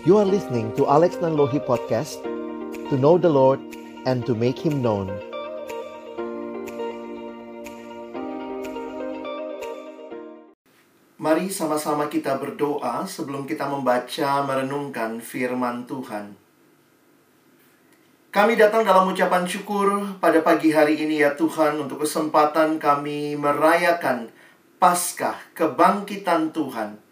You are listening to Alex Nanlohi Podcast To know the Lord and to make Him known Mari sama-sama kita berdoa sebelum kita membaca merenungkan firman Tuhan. Kami datang dalam ucapan syukur pada pagi hari ini ya Tuhan untuk kesempatan kami merayakan Paskah kebangkitan Tuhan.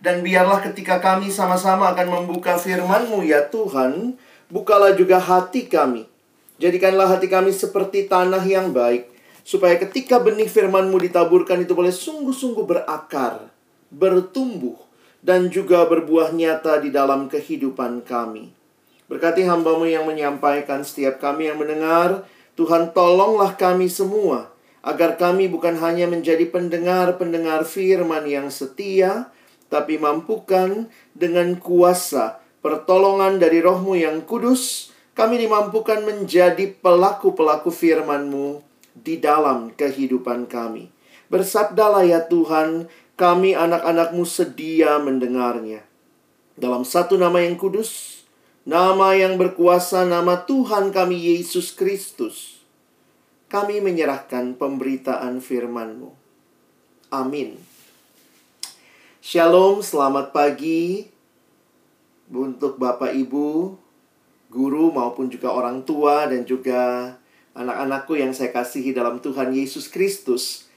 Dan biarlah ketika kami sama-sama akan membuka firman-Mu ya Tuhan, bukalah juga hati kami. Jadikanlah hati kami seperti tanah yang baik, supaya ketika benih firman-Mu ditaburkan itu boleh sungguh-sungguh berakar, bertumbuh, dan juga berbuah nyata di dalam kehidupan kami. Berkati hambamu yang menyampaikan setiap kami yang mendengar, Tuhan tolonglah kami semua, agar kami bukan hanya menjadi pendengar-pendengar firman yang setia, tapi mampukan dengan kuasa pertolongan dari rohmu yang kudus, kami dimampukan menjadi pelaku-pelaku firman-Mu di dalam kehidupan kami. Bersabdalah ya Tuhan, kami anak-anakmu sedia mendengarnya. Dalam satu nama yang kudus, nama yang berkuasa, nama Tuhan kami Yesus Kristus, kami menyerahkan pemberitaan firman-Mu. Amin. Shalom, selamat pagi untuk Bapak Ibu, guru maupun juga orang tua dan juga anak-anakku yang saya kasihi dalam Tuhan Yesus Kristus.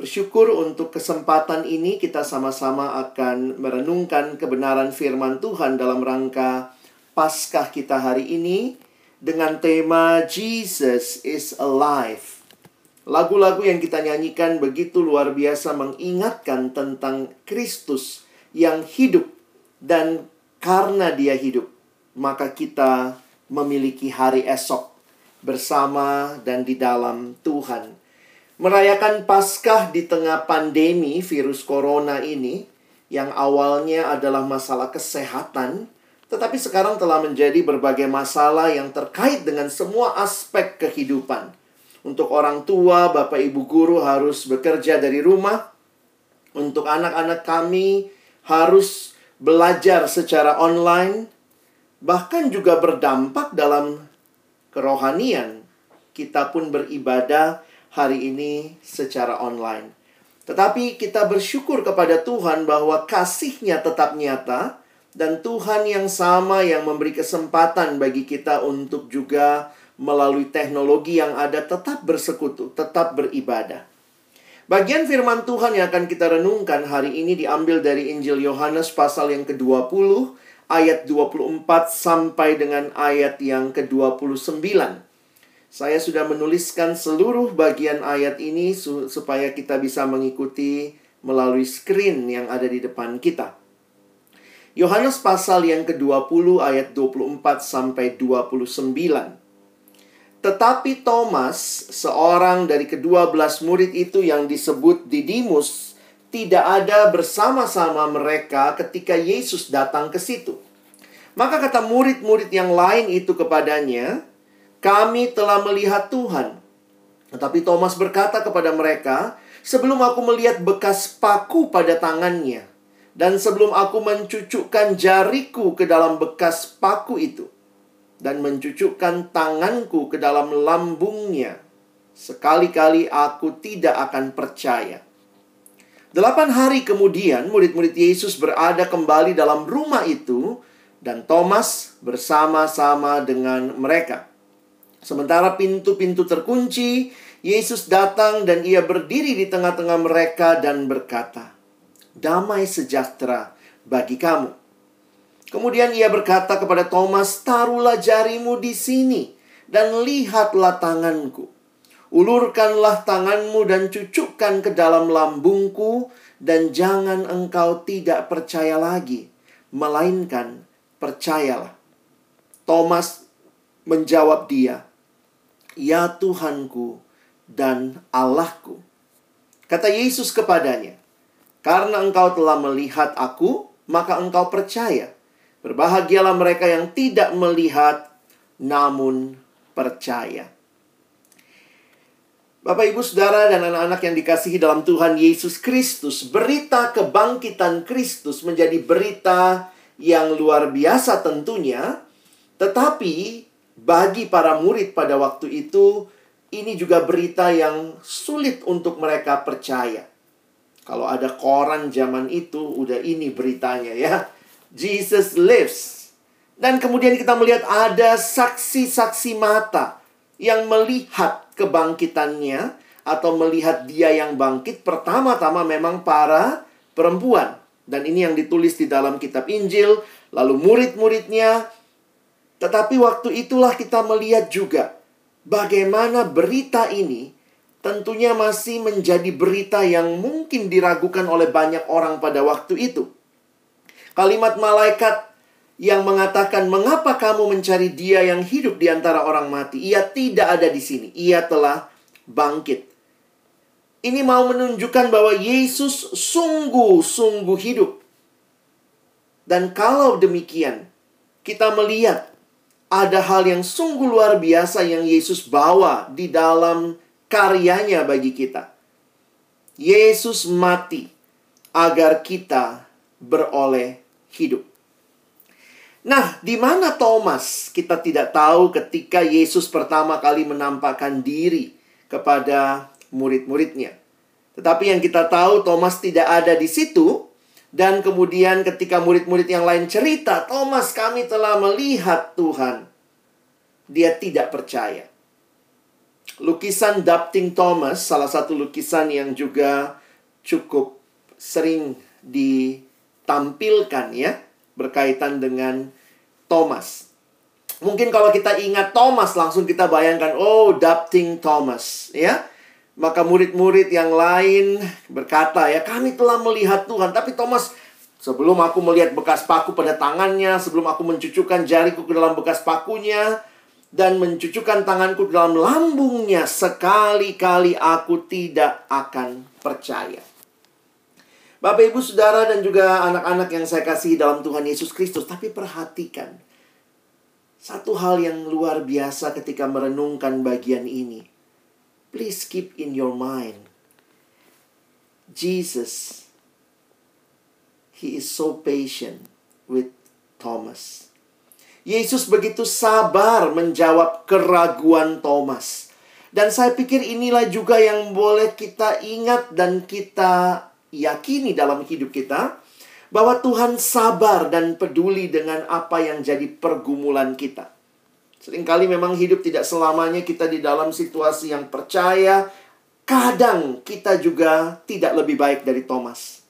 Bersyukur untuk kesempatan ini kita sama-sama akan merenungkan kebenaran firman Tuhan dalam rangka Paskah kita hari ini dengan tema Jesus is alive. Lagu-lagu yang kita nyanyikan begitu luar biasa mengingatkan tentang Kristus yang hidup dan karena dia hidup, maka kita memiliki hari esok bersama dan di dalam Tuhan. Merayakan Paskah di tengah pandemi virus corona ini yang awalnya adalah masalah kesehatan, tetapi sekarang telah menjadi berbagai masalah yang terkait dengan semua aspek kehidupan untuk orang tua, bapak ibu guru harus bekerja dari rumah. Untuk anak-anak kami harus belajar secara online. Bahkan juga berdampak dalam kerohanian. Kita pun beribadah hari ini secara online. Tetapi kita bersyukur kepada Tuhan bahwa kasihnya tetap nyata. Dan Tuhan yang sama yang memberi kesempatan bagi kita untuk juga melalui teknologi yang ada tetap bersekutu, tetap beribadah. Bagian firman Tuhan yang akan kita renungkan hari ini diambil dari Injil Yohanes pasal yang ke-20 ayat 24 sampai dengan ayat yang ke-29. Saya sudah menuliskan seluruh bagian ayat ini supaya kita bisa mengikuti melalui screen yang ada di depan kita. Yohanes pasal yang ke-20 ayat 24 sampai 29. Tetapi Thomas, seorang dari kedua belas murid itu yang disebut Didimus, tidak ada bersama-sama mereka ketika Yesus datang ke situ. Maka kata murid-murid yang lain itu kepadanya, "Kami telah melihat Tuhan." Tetapi Thomas berkata kepada mereka, "Sebelum aku melihat bekas paku pada tangannya, dan sebelum aku mencucukkan jariku ke dalam bekas paku itu, dan mencucukkan tanganku ke dalam lambungnya. Sekali-kali aku tidak akan percaya. Delapan hari kemudian, murid-murid Yesus berada kembali dalam rumah itu, dan Thomas bersama-sama dengan mereka. Sementara pintu-pintu terkunci, Yesus datang dan ia berdiri di tengah-tengah mereka dan berkata, "Damai sejahtera bagi kamu." Kemudian ia berkata kepada Thomas, "Taruhlah jarimu di sini dan lihatlah tanganku. Ulurkanlah tanganmu dan cucukkan ke dalam lambungku dan jangan engkau tidak percaya lagi, melainkan percayalah." Thomas menjawab dia, "Ya Tuhanku dan Allahku." Kata Yesus kepadanya, "Karena engkau telah melihat aku, maka engkau percaya." Berbahagialah mereka yang tidak melihat namun percaya. Bapak, ibu, saudara, dan anak-anak yang dikasihi dalam Tuhan Yesus Kristus, berita kebangkitan Kristus menjadi berita yang luar biasa tentunya, tetapi bagi para murid pada waktu itu, ini juga berita yang sulit untuk mereka percaya. Kalau ada koran zaman itu, udah ini beritanya ya. Jesus lives. Dan kemudian kita melihat ada saksi-saksi mata yang melihat kebangkitannya atau melihat dia yang bangkit pertama-tama memang para perempuan. Dan ini yang ditulis di dalam kitab Injil, lalu murid-muridnya. Tetapi waktu itulah kita melihat juga bagaimana berita ini tentunya masih menjadi berita yang mungkin diragukan oleh banyak orang pada waktu itu. Kalimat malaikat yang mengatakan, "Mengapa kamu mencari Dia yang hidup di antara orang mati? Ia tidak ada di sini. Ia telah bangkit." Ini mau menunjukkan bahwa Yesus sungguh-sungguh hidup. Dan kalau demikian, kita melihat ada hal yang sungguh luar biasa yang Yesus bawa di dalam karyanya bagi kita. Yesus mati agar kita beroleh hidup. Nah, di mana Thomas? Kita tidak tahu ketika Yesus pertama kali menampakkan diri kepada murid-muridnya. Tetapi yang kita tahu Thomas tidak ada di situ dan kemudian ketika murid-murid yang lain cerita, Thomas kami telah melihat Tuhan. Dia tidak percaya. Lukisan Doubting Thomas, salah satu lukisan yang juga cukup sering ditampilkan ya, berkaitan dengan Thomas. Mungkin kalau kita ingat Thomas, langsung kita bayangkan, oh, Doubting Thomas, ya maka murid-murid yang lain berkata, "Ya, kami telah melihat Tuhan." Tapi Thomas, sebelum aku melihat bekas paku pada tangannya, sebelum aku mencucukkan jariku ke dalam bekas pakunya dan mencucukkan tanganku ke dalam lambungnya, sekali-kali aku tidak akan percaya. Bapak, Ibu, Saudara, dan juga anak-anak yang saya kasih dalam Tuhan Yesus Kristus, tapi perhatikan satu hal yang luar biasa ketika merenungkan bagian ini Please keep in your mind Jesus, He is so patient with Thomas. Yesus begitu sabar menjawab keraguan Thomas. Dan saya pikir inilah juga yang boleh kita ingat dan kita yakini dalam hidup kita. Bahwa Tuhan sabar dan peduli dengan apa yang jadi pergumulan kita. Seringkali memang hidup tidak selamanya kita di dalam situasi yang percaya. Kadang kita juga tidak lebih baik dari Thomas.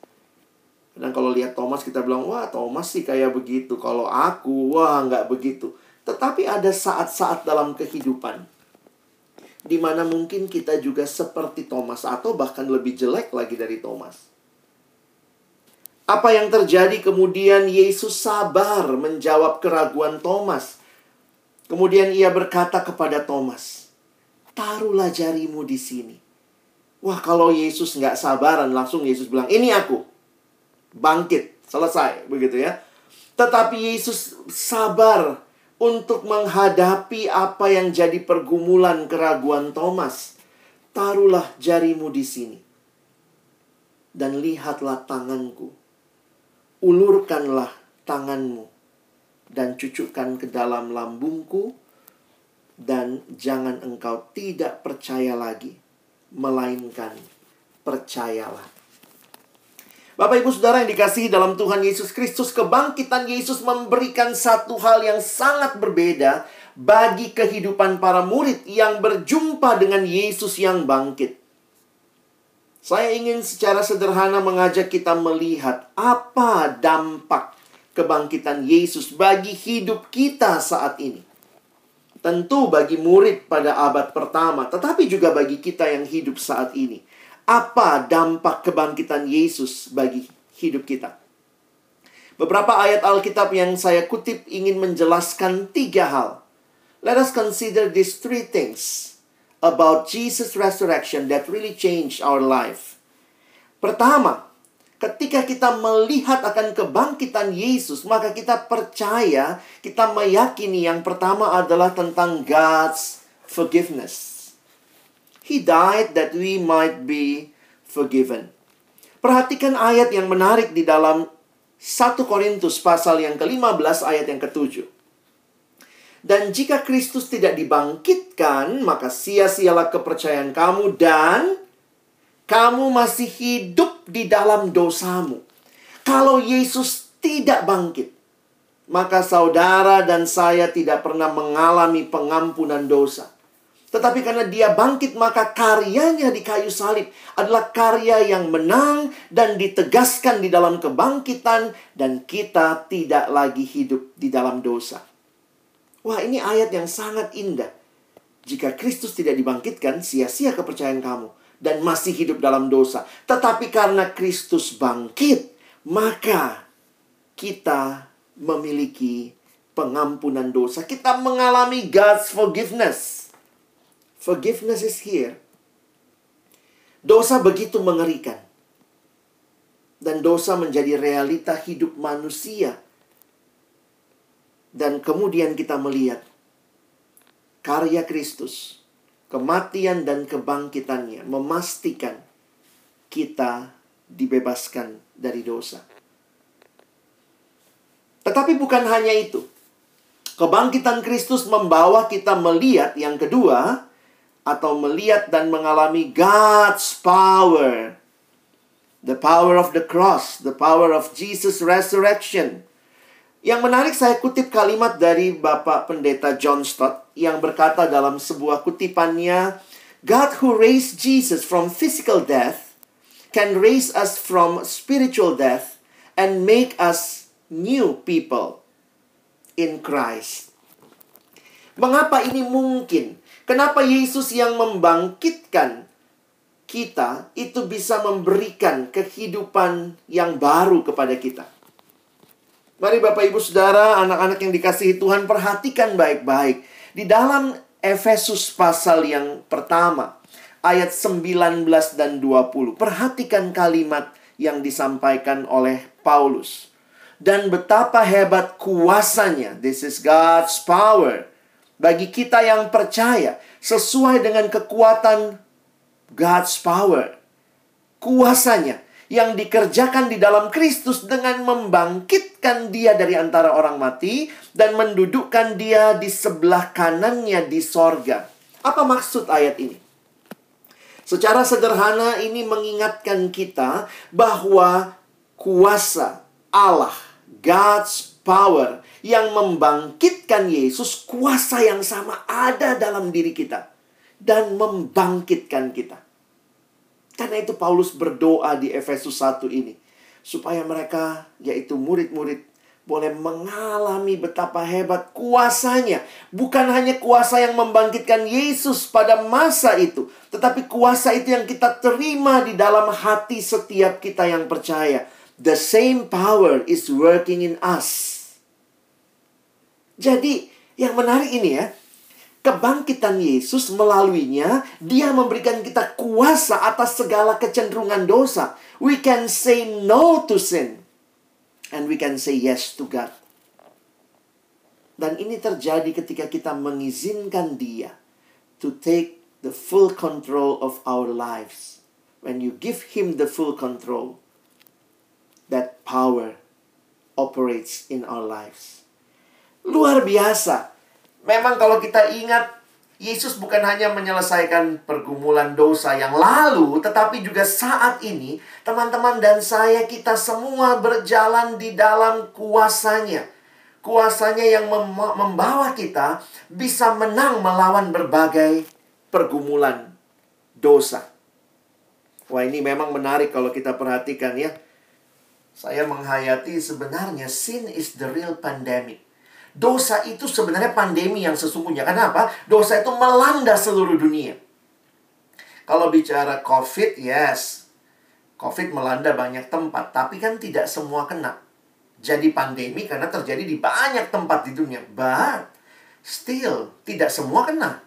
Dan kalau lihat Thomas kita bilang, wah Thomas sih kayak begitu. Kalau aku, wah nggak begitu. Tetapi ada saat-saat dalam kehidupan. di mana mungkin kita juga seperti Thomas atau bahkan lebih jelek lagi dari Thomas. Apa yang terjadi kemudian Yesus sabar menjawab keraguan Thomas. Kemudian ia berkata kepada Thomas, Taruhlah jarimu di sini. Wah kalau Yesus nggak sabaran, langsung Yesus bilang, ini aku. Bangkit, selesai. Begitu ya. Tetapi Yesus sabar untuk menghadapi apa yang jadi pergumulan keraguan Thomas. Taruhlah jarimu di sini. Dan lihatlah tanganku. Ulurkanlah tanganmu dan cucukkan ke dalam lambungku, dan jangan engkau tidak percaya lagi, melainkan percayalah. Bapak Ibu Saudara yang dikasihi dalam Tuhan Yesus Kristus, kebangkitan Yesus memberikan satu hal yang sangat berbeda bagi kehidupan para murid yang berjumpa dengan Yesus yang bangkit. Saya ingin secara sederhana mengajak kita melihat apa dampak kebangkitan Yesus bagi hidup kita saat ini. Tentu bagi murid pada abad pertama, tetapi juga bagi kita yang hidup saat ini. Apa dampak kebangkitan Yesus bagi hidup kita? Beberapa ayat Alkitab yang saya kutip ingin menjelaskan tiga hal. Let us consider these three things about Jesus' resurrection that really changed our life. Pertama, Ketika kita melihat akan kebangkitan Yesus, maka kita percaya, kita meyakini yang pertama adalah tentang God's forgiveness. He died that we might be forgiven. Perhatikan ayat yang menarik di dalam 1 Korintus pasal yang ke-15 ayat yang ke-7. Dan jika Kristus tidak dibangkitkan, maka sia-sialah kepercayaan kamu dan kamu masih hidup di dalam dosamu. Kalau Yesus tidak bangkit, maka saudara dan saya tidak pernah mengalami pengampunan dosa. Tetapi karena dia bangkit, maka karyanya di kayu salib adalah karya yang menang dan ditegaskan di dalam kebangkitan, dan kita tidak lagi hidup di dalam dosa. Wah, ini ayat yang sangat indah. Jika Kristus tidak dibangkitkan, sia-sia kepercayaan kamu dan masih hidup dalam dosa. Tetapi karena Kristus bangkit, maka kita memiliki pengampunan dosa. Kita mengalami God's forgiveness. Forgiveness is here. Dosa begitu mengerikan. Dan dosa menjadi realita hidup manusia dan kemudian kita melihat karya Kristus, kematian dan kebangkitannya memastikan kita dibebaskan dari dosa. Tetapi bukan hanya itu. Kebangkitan Kristus membawa kita melihat yang kedua atau melihat dan mengalami God's power. The power of the cross, the power of Jesus resurrection yang menarik saya kutip kalimat dari Bapak Pendeta John Stott yang berkata dalam sebuah kutipannya, God who raised Jesus from physical death can raise us from spiritual death and make us new people in Christ. Mengapa ini mungkin? Kenapa Yesus yang membangkitkan kita itu bisa memberikan kehidupan yang baru kepada kita? Mari Bapak Ibu Saudara, anak-anak yang dikasihi Tuhan, perhatikan baik-baik. Di dalam Efesus pasal yang pertama, ayat 19 dan 20. Perhatikan kalimat yang disampaikan oleh Paulus. Dan betapa hebat kuasanya, this is God's power, bagi kita yang percaya, sesuai dengan kekuatan God's power. Kuasanya yang dikerjakan di dalam Kristus dengan membangkitkan dia dari antara orang mati dan mendudukkan dia di sebelah kanannya di sorga. Apa maksud ayat ini? Secara sederhana ini mengingatkan kita bahwa kuasa Allah, God's power yang membangkitkan Yesus, kuasa yang sama ada dalam diri kita dan membangkitkan kita. Karena itu Paulus berdoa di Efesus 1 ini. Supaya mereka, yaitu murid-murid, boleh mengalami betapa hebat kuasanya. Bukan hanya kuasa yang membangkitkan Yesus pada masa itu. Tetapi kuasa itu yang kita terima di dalam hati setiap kita yang percaya. The same power is working in us. Jadi, yang menarik ini ya, kebangkitan Yesus melaluinya, dia memberikan kita kuasa atas segala kecenderungan dosa. We can say no to sin. And we can say yes to God. Dan ini terjadi ketika kita mengizinkan dia to take the full control of our lives. When you give him the full control, that power operates in our lives. Luar biasa memang kalau kita ingat Yesus bukan hanya menyelesaikan pergumulan dosa yang lalu, tetapi juga saat ini, teman-teman dan saya, kita semua berjalan di dalam kuasanya. Kuasanya yang mem membawa kita bisa menang melawan berbagai pergumulan dosa. Wah ini memang menarik kalau kita perhatikan ya. Saya menghayati sebenarnya sin is the real pandemic. Dosa itu sebenarnya pandemi yang sesungguhnya. Kenapa? Dosa itu melanda seluruh dunia. Kalau bicara COVID, yes. COVID melanda banyak tempat, tapi kan tidak semua kena. Jadi pandemi karena terjadi di banyak tempat di dunia. But, still, tidak semua kena.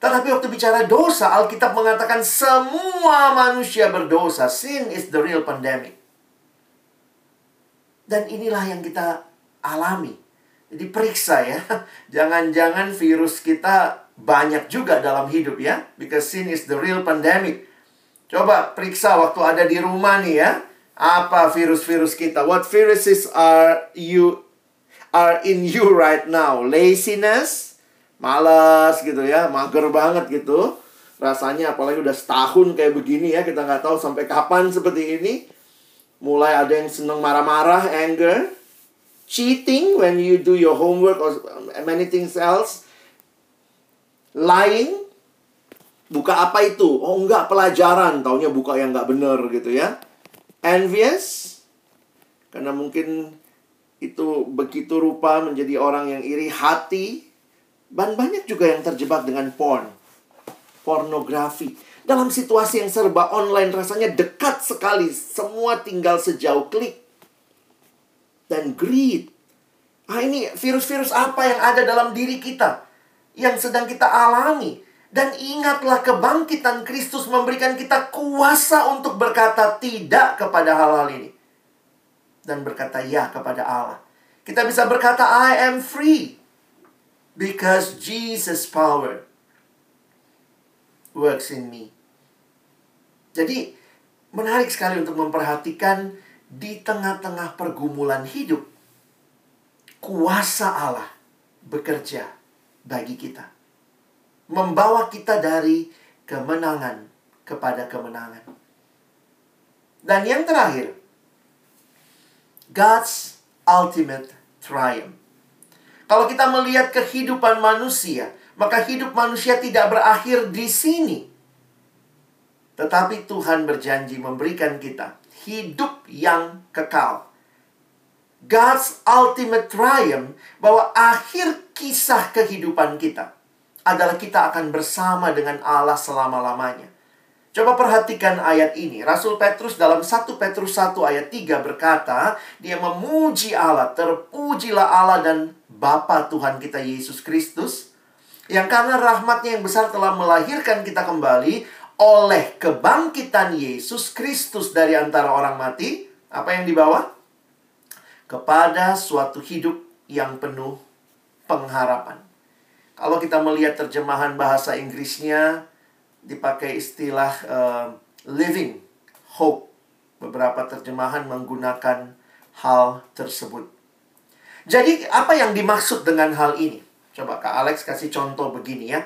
Tetapi waktu bicara dosa, Alkitab mengatakan semua manusia berdosa. Sin is the real pandemic. Dan inilah yang kita alami diperiksa ya. Jangan-jangan virus kita banyak juga dalam hidup ya. Because sin is the real pandemic. Coba periksa waktu ada di rumah nih ya. Apa virus-virus kita? What viruses are you are in you right now? Laziness, malas gitu ya, mager banget gitu. Rasanya apalagi udah setahun kayak begini ya, kita nggak tahu sampai kapan seperti ini. Mulai ada yang seneng marah-marah, anger, cheating when you do your homework or many things else, lying, buka apa itu? Oh enggak pelajaran, taunya buka yang nggak bener gitu ya. Envious karena mungkin itu begitu rupa menjadi orang yang iri hati. Dan banyak juga yang terjebak dengan porn. Pornografi. Dalam situasi yang serba online rasanya dekat sekali. Semua tinggal sejauh klik dan greed ah ini virus-virus apa yang ada dalam diri kita yang sedang kita alami dan ingatlah kebangkitan Kristus memberikan kita kuasa untuk berkata tidak kepada hal-hal ini. Dan berkata ya kepada Allah. Kita bisa berkata I am free. Because Jesus power works in me. Jadi menarik sekali untuk memperhatikan di tengah-tengah pergumulan hidup. Kuasa Allah bekerja bagi kita membawa kita dari kemenangan kepada kemenangan. Dan yang terakhir, God's ultimate triumph. Kalau kita melihat kehidupan manusia, maka hidup manusia tidak berakhir di sini. Tetapi Tuhan berjanji memberikan kita hidup yang kekal. God's ultimate triumph bahwa akhir kisah kehidupan kita adalah kita akan bersama dengan Allah selama-lamanya. Coba perhatikan ayat ini. Rasul Petrus dalam 1 Petrus 1 ayat 3 berkata, dia memuji Allah, terpujilah Allah dan Bapa Tuhan kita Yesus Kristus, yang karena rahmatnya yang besar telah melahirkan kita kembali oleh kebangkitan Yesus Kristus dari antara orang mati. Apa yang dibawa? Kepada suatu hidup yang penuh pengharapan. Kalau kita melihat terjemahan bahasa Inggrisnya dipakai istilah uh, living hope. Beberapa terjemahan menggunakan hal tersebut. Jadi apa yang dimaksud dengan hal ini? Coba Kak Alex kasih contoh begini ya.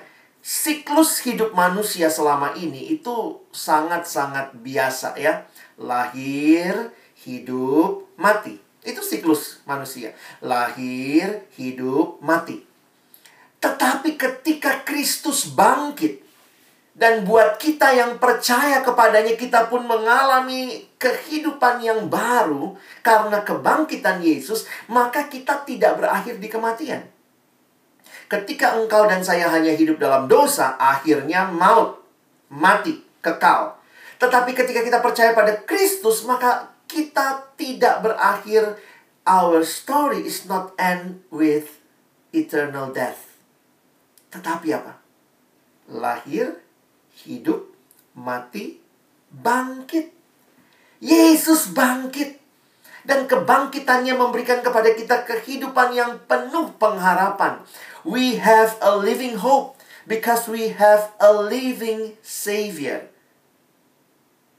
Siklus hidup manusia selama ini itu sangat-sangat biasa ya. Lahir, hidup, mati. Itu siklus manusia. Lahir, hidup, mati. Tetapi ketika Kristus bangkit dan buat kita yang percaya kepadanya kita pun mengalami kehidupan yang baru karena kebangkitan Yesus, maka kita tidak berakhir di kematian. Ketika engkau dan saya hanya hidup dalam dosa, akhirnya maut, mati, kekal. Tetapi ketika kita percaya pada Kristus, maka kita tidak berakhir. Our story is not end with eternal death. Tetapi apa? Lahir, hidup, mati, bangkit. Yesus bangkit. Dan kebangkitannya memberikan kepada kita kehidupan yang penuh pengharapan. We have a living hope because we have a living Savior.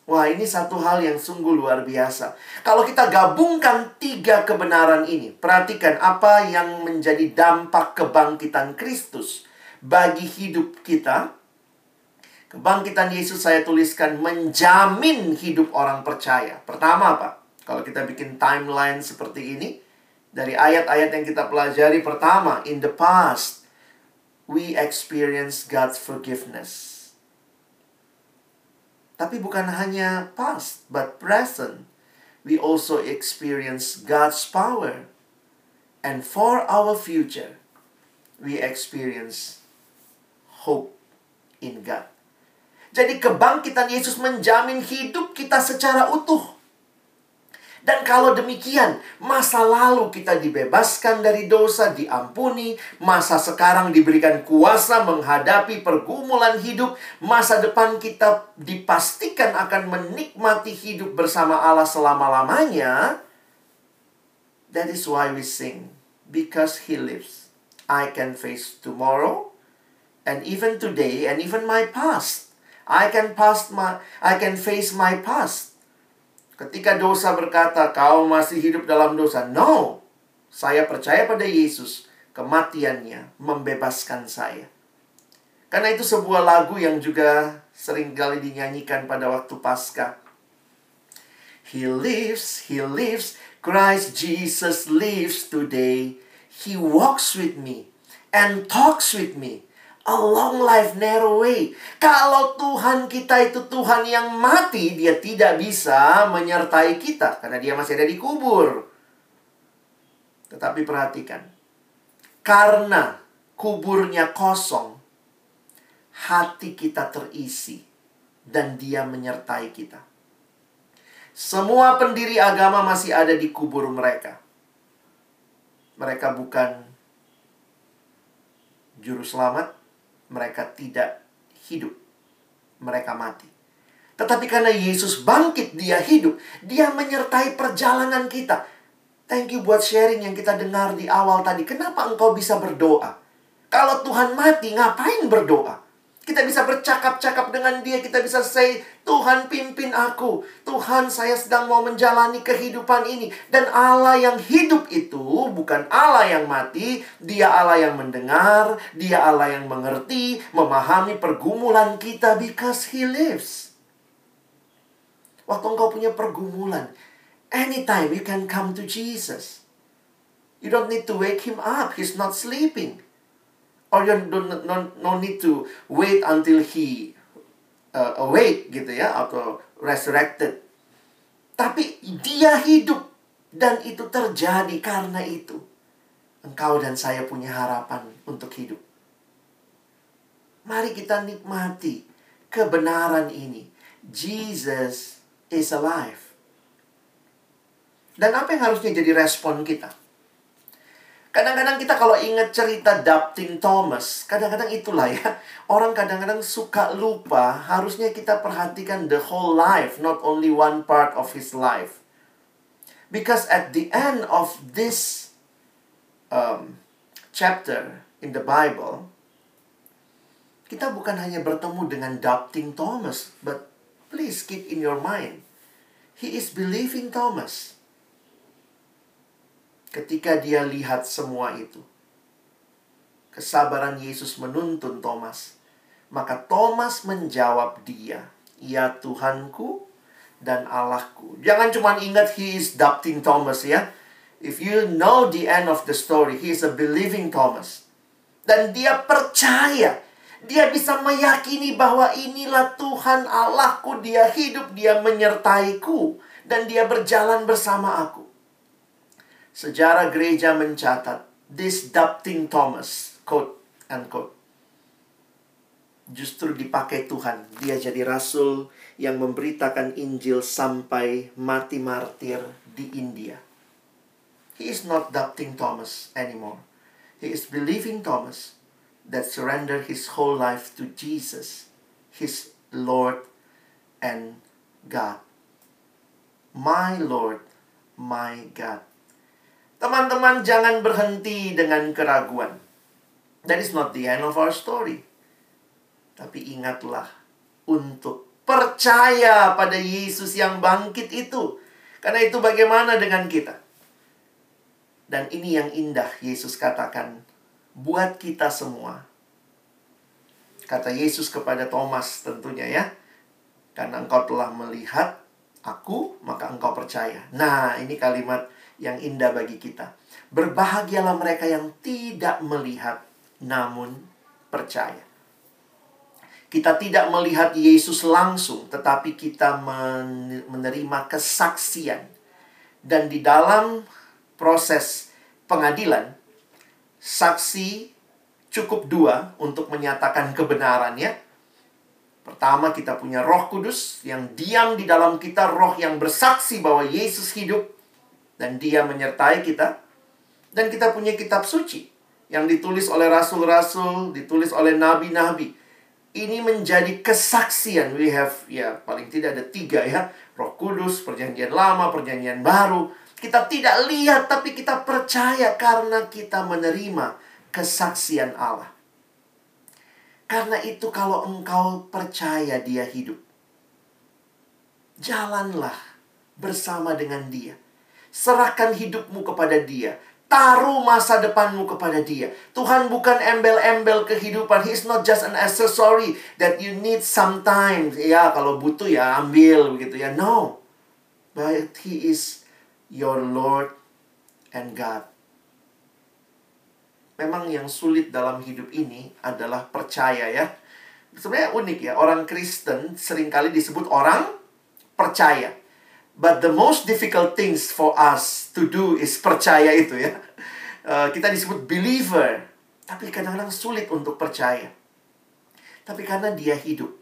Wah, ini satu hal yang sungguh luar biasa. Kalau kita gabungkan tiga kebenaran ini, perhatikan apa yang menjadi dampak kebangkitan Kristus bagi hidup kita. Kebangkitan Yesus saya tuliskan menjamin hidup orang percaya. Pertama apa? Kalau kita bikin timeline seperti ini, dari ayat-ayat yang kita pelajari pertama, in the past, we experience God's forgiveness. Tapi bukan hanya past, but present. We also experience God's power. And for our future, we experience hope in God. Jadi kebangkitan Yesus menjamin hidup kita secara utuh. Dan kalau demikian, masa lalu kita dibebaskan dari dosa, diampuni, masa sekarang diberikan kuasa menghadapi pergumulan hidup, masa depan kita dipastikan akan menikmati hidup bersama Allah selama-lamanya. That is why we sing, because He lives. I can face tomorrow, and even today and even my past. I can past my I can face my past. Ketika dosa berkata, "Kau masih hidup dalam dosa." No. Saya percaya pada Yesus, kematiannya membebaskan saya. Karena itu sebuah lagu yang juga sering kali dinyanyikan pada waktu Paskah. He lives, he lives, Christ Jesus lives today. He walks with me and talks with me. A long life narrow way. Kalau Tuhan kita itu Tuhan yang mati, dia tidak bisa menyertai kita karena dia masih ada di kubur. Tetapi perhatikan, karena kuburnya kosong, hati kita terisi dan dia menyertai kita. Semua pendiri agama masih ada di kubur mereka. Mereka bukan juru selamat, mereka tidak hidup. Mereka mati. Tetapi karena Yesus bangkit, dia hidup. Dia menyertai perjalanan kita. Thank you buat sharing yang kita dengar di awal tadi. Kenapa engkau bisa berdoa? Kalau Tuhan mati, ngapain berdoa? Kita bisa bercakap-cakap dengan dia, kita bisa say, Tuhan pimpin aku. Tuhan saya sedang mau menjalani kehidupan ini. Dan Allah yang hidup itu bukan Allah yang mati, dia Allah yang mendengar, dia Allah yang mengerti, memahami pergumulan kita because he lives. Waktu engkau punya pergumulan, anytime you can come to Jesus. You don't need to wake him up, he's not sleeping. Or you don't no, no need to wait until he uh, awake gitu ya atau resurrected. Tapi dia hidup dan itu terjadi karena itu. Engkau dan saya punya harapan untuk hidup. Mari kita nikmati kebenaran ini. Jesus is alive. Dan apa yang harusnya jadi respon kita? Kadang-kadang kita kalau ingat cerita Doubting Thomas, kadang-kadang itulah ya. Orang kadang-kadang suka lupa, harusnya kita perhatikan the whole life, not only one part of his life. Because at the end of this um, chapter in the Bible, kita bukan hanya bertemu dengan Doubting Thomas, but please keep in your mind, he is believing Thomas ketika dia lihat semua itu. Kesabaran Yesus menuntun Thomas. Maka Thomas menjawab dia, "Ya Tuhanku dan Allahku." Jangan cuma ingat he is doubting Thomas ya. If you know the end of the story, he is a believing Thomas. Dan dia percaya dia bisa meyakini bahwa inilah Tuhan Allahku, dia hidup, dia menyertaiku, dan dia berjalan bersama aku. Sejarah gereja mencatat this doubting Thomas, quote unquote, justru dipakai Tuhan. Dia jadi rasul yang memberitakan Injil sampai mati martir di India. He is not doubting Thomas anymore. He is believing Thomas that surrender his whole life to Jesus, his Lord and God. My Lord, my God. Teman-teman jangan berhenti dengan keraguan. That is not the end of our story. Tapi ingatlah untuk percaya pada Yesus yang bangkit itu. Karena itu bagaimana dengan kita? Dan ini yang indah Yesus katakan buat kita semua. Kata Yesus kepada Thomas tentunya ya. Karena engkau telah melihat aku, maka engkau percaya. Nah, ini kalimat yang indah bagi kita. Berbahagialah mereka yang tidak melihat namun percaya. Kita tidak melihat Yesus langsung, tetapi kita menerima kesaksian. Dan di dalam proses pengadilan, saksi cukup dua untuk menyatakan kebenarannya. Pertama, kita punya Roh Kudus yang diam di dalam kita, roh yang bersaksi bahwa Yesus hidup dan dia menyertai kita. Dan kita punya kitab suci yang ditulis oleh rasul-rasul, ditulis oleh nabi-nabi. Ini menjadi kesaksian. We have, ya paling tidak ada tiga ya. Roh Kudus, perjanjian lama, perjanjian baru. Kita tidak lihat tapi kita percaya karena kita menerima kesaksian Allah. Karena itu kalau engkau percaya dia hidup. Jalanlah bersama dengan Dia. Serahkan hidupmu kepada Dia. Taruh masa depanmu kepada dia. Tuhan bukan embel-embel kehidupan. He's not just an accessory that you need sometimes. Ya, kalau butuh ya ambil begitu ya. No. But he is your Lord and God. Memang yang sulit dalam hidup ini adalah percaya ya. Sebenarnya unik ya. Orang Kristen sering kali disebut orang percaya. But the most difficult things for us to do is percaya itu ya. Uh, kita disebut believer, tapi kadang-kadang sulit untuk percaya. Tapi karena dia hidup,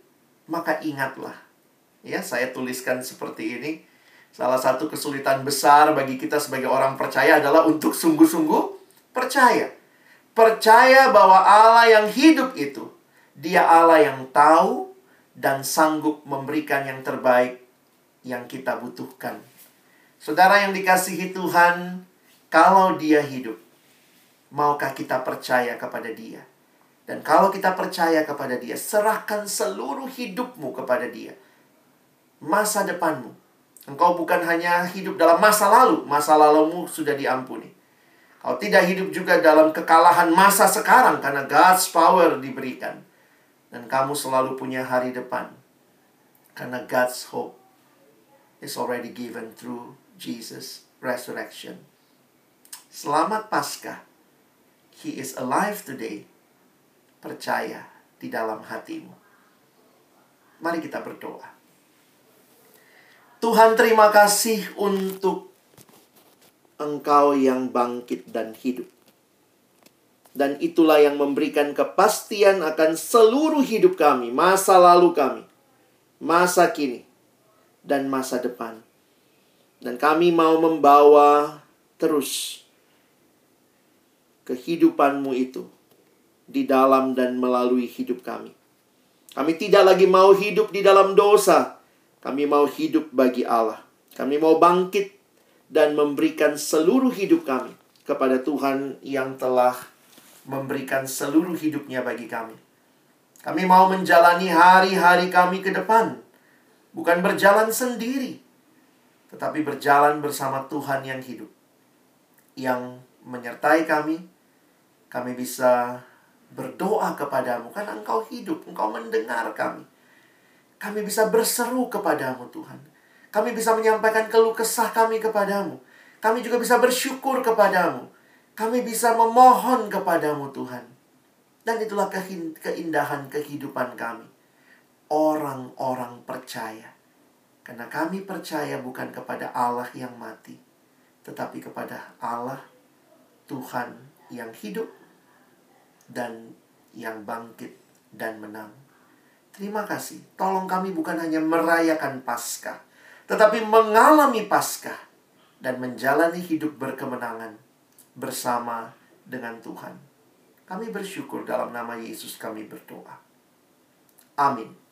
maka ingatlah. Ya, saya tuliskan seperti ini. Salah satu kesulitan besar bagi kita sebagai orang percaya adalah untuk sungguh-sungguh percaya. Percaya bahwa Allah yang hidup itu, dia Allah yang tahu dan sanggup memberikan yang terbaik yang kita butuhkan. Saudara yang dikasihi Tuhan, kalau Dia hidup, maukah kita percaya kepada Dia? Dan kalau kita percaya kepada Dia, serahkan seluruh hidupmu kepada Dia. Masa depanmu. Engkau bukan hanya hidup dalam masa lalu, masa lalumu sudah diampuni. Kau tidak hidup juga dalam kekalahan masa sekarang karena God's power diberikan. Dan kamu selalu punya hari depan. Karena God's hope is already given through Jesus' resurrection. Selamat Paskah. He is alive today. Percaya di dalam hatimu. Mari kita berdoa. Tuhan terima kasih untuk Engkau yang bangkit dan hidup. Dan itulah yang memberikan kepastian akan seluruh hidup kami, masa lalu kami, masa kini, dan masa depan. Dan kami mau membawa terus kehidupanmu itu di dalam dan melalui hidup kami. Kami tidak lagi mau hidup di dalam dosa. Kami mau hidup bagi Allah. Kami mau bangkit dan memberikan seluruh hidup kami kepada Tuhan yang telah memberikan seluruh hidupnya bagi kami. Kami mau menjalani hari-hari kami ke depan Bukan berjalan sendiri, tetapi berjalan bersama Tuhan yang hidup, yang menyertai kami. Kami bisa berdoa kepadamu, karena Engkau hidup, Engkau mendengar kami. Kami bisa berseru kepadamu, Tuhan. Kami bisa menyampaikan keluh kesah kami kepadamu. Kami juga bisa bersyukur kepadamu. Kami bisa memohon kepadamu, Tuhan. Dan itulah keindahan kehidupan kami orang-orang percaya. Karena kami percaya bukan kepada Allah yang mati, tetapi kepada Allah Tuhan yang hidup dan yang bangkit dan menang. Terima kasih. Tolong kami bukan hanya merayakan Paskah, tetapi mengalami Paskah dan menjalani hidup berkemenangan bersama dengan Tuhan. Kami bersyukur dalam nama Yesus kami berdoa. Amin.